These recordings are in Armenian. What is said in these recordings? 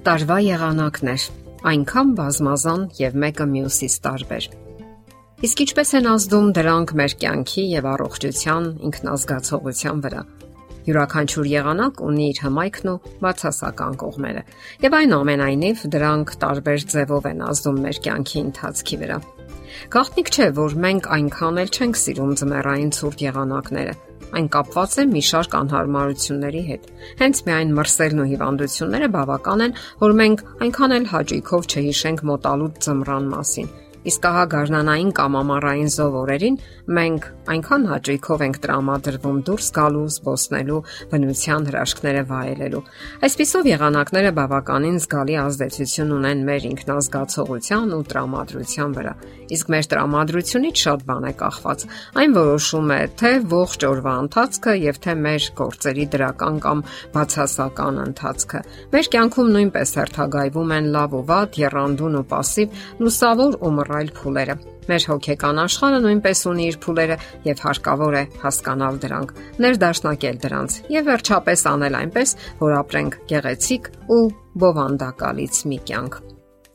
Տարվա եղանակներ այնքան բազմազան եւ մեկը մյուսից տարբեր։ Իսկ ինչպես են ազդում դրանք մեր կյանքի եւ առողջության ինքնազգացողության վրա։ Յուրաքանչյուր եղանակ ունի իր հմայքն ու բացասական կողմերը, եւ այնուամենայնիվ դրանք տարբեր ձևով են ազդում մեր կյանքի ընթացքի վրա։ Գաղտնիք չէ, որ մենք այնքան էլ չենք սիրում ձմեռային ցուրտ եղանակները Այն կապված է մի շարք անհարմարությունների հետ։ Հենց միայն մրսելն ու հիվանդությունները բավական են, որ մենք այնքան էլ հաճույքով չհիշենք մոտալուտ ծմրան մասին Իսկ ահա գարնանային կամ ամառային զովորերին մենք այնքան հաճույքով ենք տրամադրվում դուրս գալու, զբոսնելու, բնության հրաշքները վայելելու։ Այսպիսով եղանակները բավականին զգալի ազդեցություն ունեն մեր ինքնազգացողության ու տրամադրության վրա։ Իսկ մեր տրամադրությունից շատ բան է կախված։ Այն որոշում է թե ողջ օրվա ընթացքը եւ թե մեր գործերի դրական կամ բացասական ընթացքը։ Մեր կյանքում նույնպես հերթագայվում են լավ ու վատ, երանդուն ու пассив, լուսավոր ու մռայլ փուլերը։ Մեր հոգեկան աշխարհը նույնպես ունի իր փուլերը եւ հարկավոր է հասկանալ դրանք, ներդաշնակել դրանց եւ վերջապես անել այնպես, որ ապրենք գեղեցիկ ու բովանդակալից մի կյանք։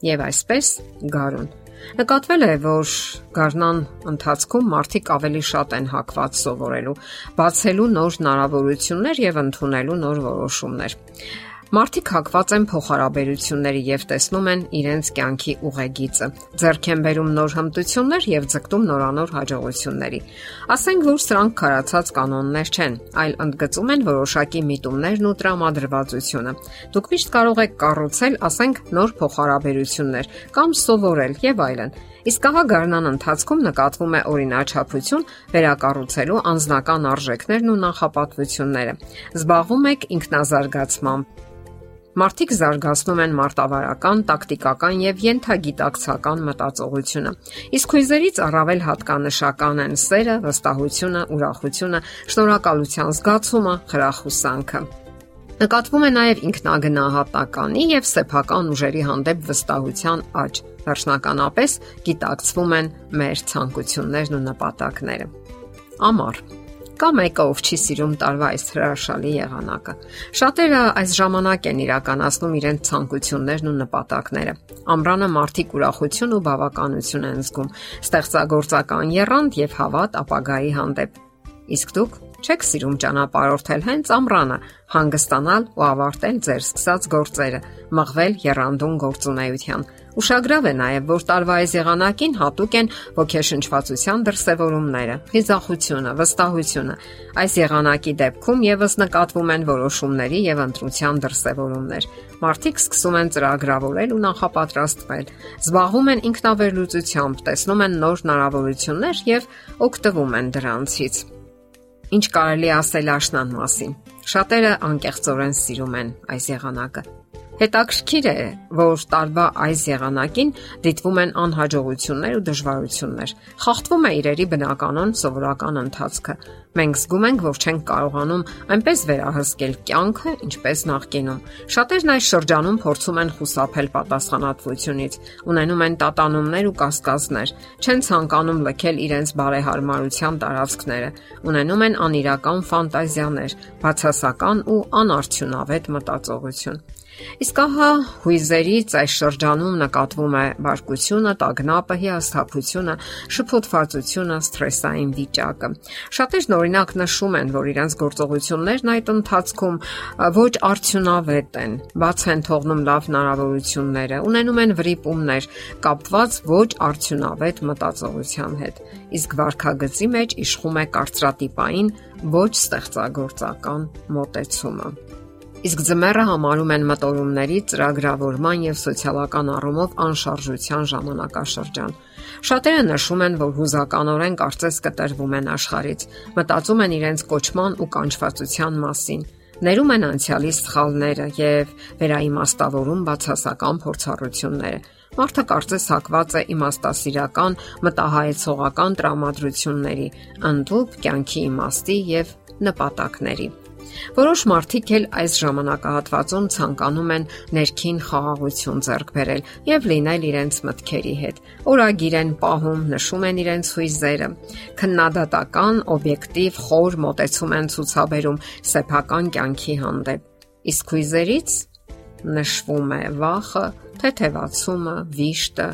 Եվ այսպես գարուն Նկատվել է, որ գարնան ընթացքում մարդիկ ավելի շատ են հակված սովորելու, բացելու նոր հնարավորություններ եւ ընդունելու նոր որոշումներ։ Մարդիկ հակված են փոխհարաբերությունների եւ տեսնում են իրենց կյանքի ուղեգիծը։ Ձեռք են բերում նոր հմտություններ եւ ձգտում նորանոր հաջողությունների։ Ասենք որ սրանք քարացած կանոններ չեն, այլ ընդգծում են որոշակի միտումներն ու տրամադրվածությունը։ Դուք միշտ կարող եք կառուցել, ասենք, նոր փոխհարաբերություններ կամ սովորել եւ այլն։ Իսկ ահա գարնան ընթացքում նկատվում է օրինաչափություն վերակառուցելու անznական արժեքներն ու նախապատվությունները։ Զբաղվում եք ինքնազարգացմամբ Մարդիկ զարգացնում են մարտավարական, տակտիկական եւ յենթագիտակցական մտածողությունը։ Իսկ հույզերից առավել հատկանշական են սերը, վստահությունը, ուրախությունը, շնորհակալության զգացումը, խրախուսանքը։ Նկատվում է նաև ինքնագնահատականի եւ սեփական ուժերի հանդեպ վստահության աճ։ Վերջնականապես գիտակցվում են մեր ցանկություններն ու նպատակները։ Ամառ Կա մեկը, ով չի սիրում տարվա այս հրաշալի եղանակը։ Շատերը այս ժամանակ են իրականացնում իրենց ցանկություններն ու նպատակները։ Ամռանը մարդիկ ուրախություն ու բավականություն են զգում, ստեղծագործական երանգ եւ հավատ ապագայի հանդեպ։ Իսկ դուք չեք սիրում ճանապարհորդել հենց ամռանը, հանգստանալ ու ավարտել ձեր սկսած գործերը, մղվել երանդուն գործունեության Ուշագրավ է նաև, որ տարվա այս եղանակին հատուկ են ոգեշնչվածության դրսևորումները, խիզախությունը, վստահությունը։ Այս եղանակի դեպքում եւս նկատվում են որոշումների եւ ընտրության դրսևորումներ։ Մարդիկ սկսում են ծրագրավորել ու նախապատրաստվել, զբաղվում են ինքնավերլուծությամբ, տեսնում են նոր հնարավորություններ եւ օգտվում են դրանցից։ Ինչ կարելի ասել աշնան մասին։ Շատերը անկեղծորեն սիրում են այս եղանակը։ Հետաքրքիր է, որ տարվա այս եղանակին դիտվում են անհաջողություններ ու դժվարություններ։ Խախտվում է իրերի բնականon սովորական ընթացքը։ Մենք զգում ենք, որ չենք կարողանում այնպես վերահսկել կյանքը, ինչպես նախկինում։ Շատերն այս շրջանում փորձում են խուսափել պատասխանատվությունից, ունենում են տատանումներ ու կասկածներ, չեն ցանկանում լքել իրենց բարեհարմարության տարածքները, ունենում են անիրական ֆանտազիաներ, բացասական ու անարդյունավետ մտածողություն։ Իսկ ահա հույզերից այս շրջանում նկատվում է բարկությունը, տագնապը, հիասթափությունը, շփոթվածությունը, սթրեսային վիճակը։ Շատերն օրինակ նշում են, որ իրենց գործողություններն այդ ընթացքում ոչ արդյունավետ են, բաց են թողնում լավ հնարավորությունները, ունենում են վրիպումներ կապված ոչ արդյունավետ մտածողության հետ։ Իսկ վարքագծի մեջ իշխում է կարծրատիպային ոչ ստեղծագործական մոտեցումը։ Իսկ ձմեռը համարում են մտորումների ծրագրավորման եւ սոցիալական առումով անշարժության ժամանակաշրջան։ Շատերը նշում են, որ հուզականորեն կարծես կտրվում են աշխարից, մտածում են իրենց կոչման ու կանչվածության մասին, ներում են անցյալի սխալները եւ վերաիմաստավորում բացասական փորձառությունները։ Մարդը կարծես հակված է իմաստասիրական, մտահայեցողական տրամադրությունների, ընդդուպ կյանքի իմաստի եւ նպատակների։ Որոշ մարդիկ էլ այս ժամանակահատվածում ցանկանում են ներքին խաղաղություն ձեռք բերել եւ լինել իրենց մտքերի հետ։ Օրագիր են պահում, նշում են իրենց հույզերը։ Քննադատական, օբյեկտիվ, խոր մոտեցում են ցուցաբերում սեփական կյանքի հանդեպ։ Իսկ հույզերից նշվում է վախը, թեթևացումը, վիշտը,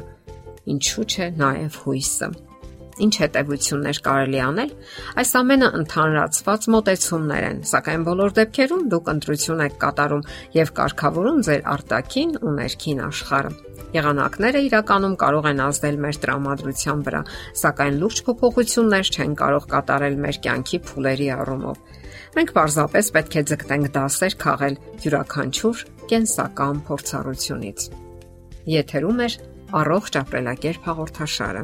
ինչու՞ չէ նաև հույսը։ Ինչ հետևություններ կարելի անել։ Այս ամենը ընդհանրացված մոտեցումներ են, սակայն բոլոր դեպքերում դուք ընտրություն եք կատարում եւ կարգավորում ձեր արտաքին ու ներքին աշխարհը։ Եղանակները իրականում կարող են ազդել մեր տրամադրության վրա, սակայն լուրջ փոփոխություններ չեն կարող կատարել մեր կյանքի փուլերի առումով։ Մենք պարզապես պետք է ձգտենք դասեր քաղել յուրաքանչյուր կենսական փորձառությունից։ Եթերում է առողջ ապրելակերպ հաղորդաշարը։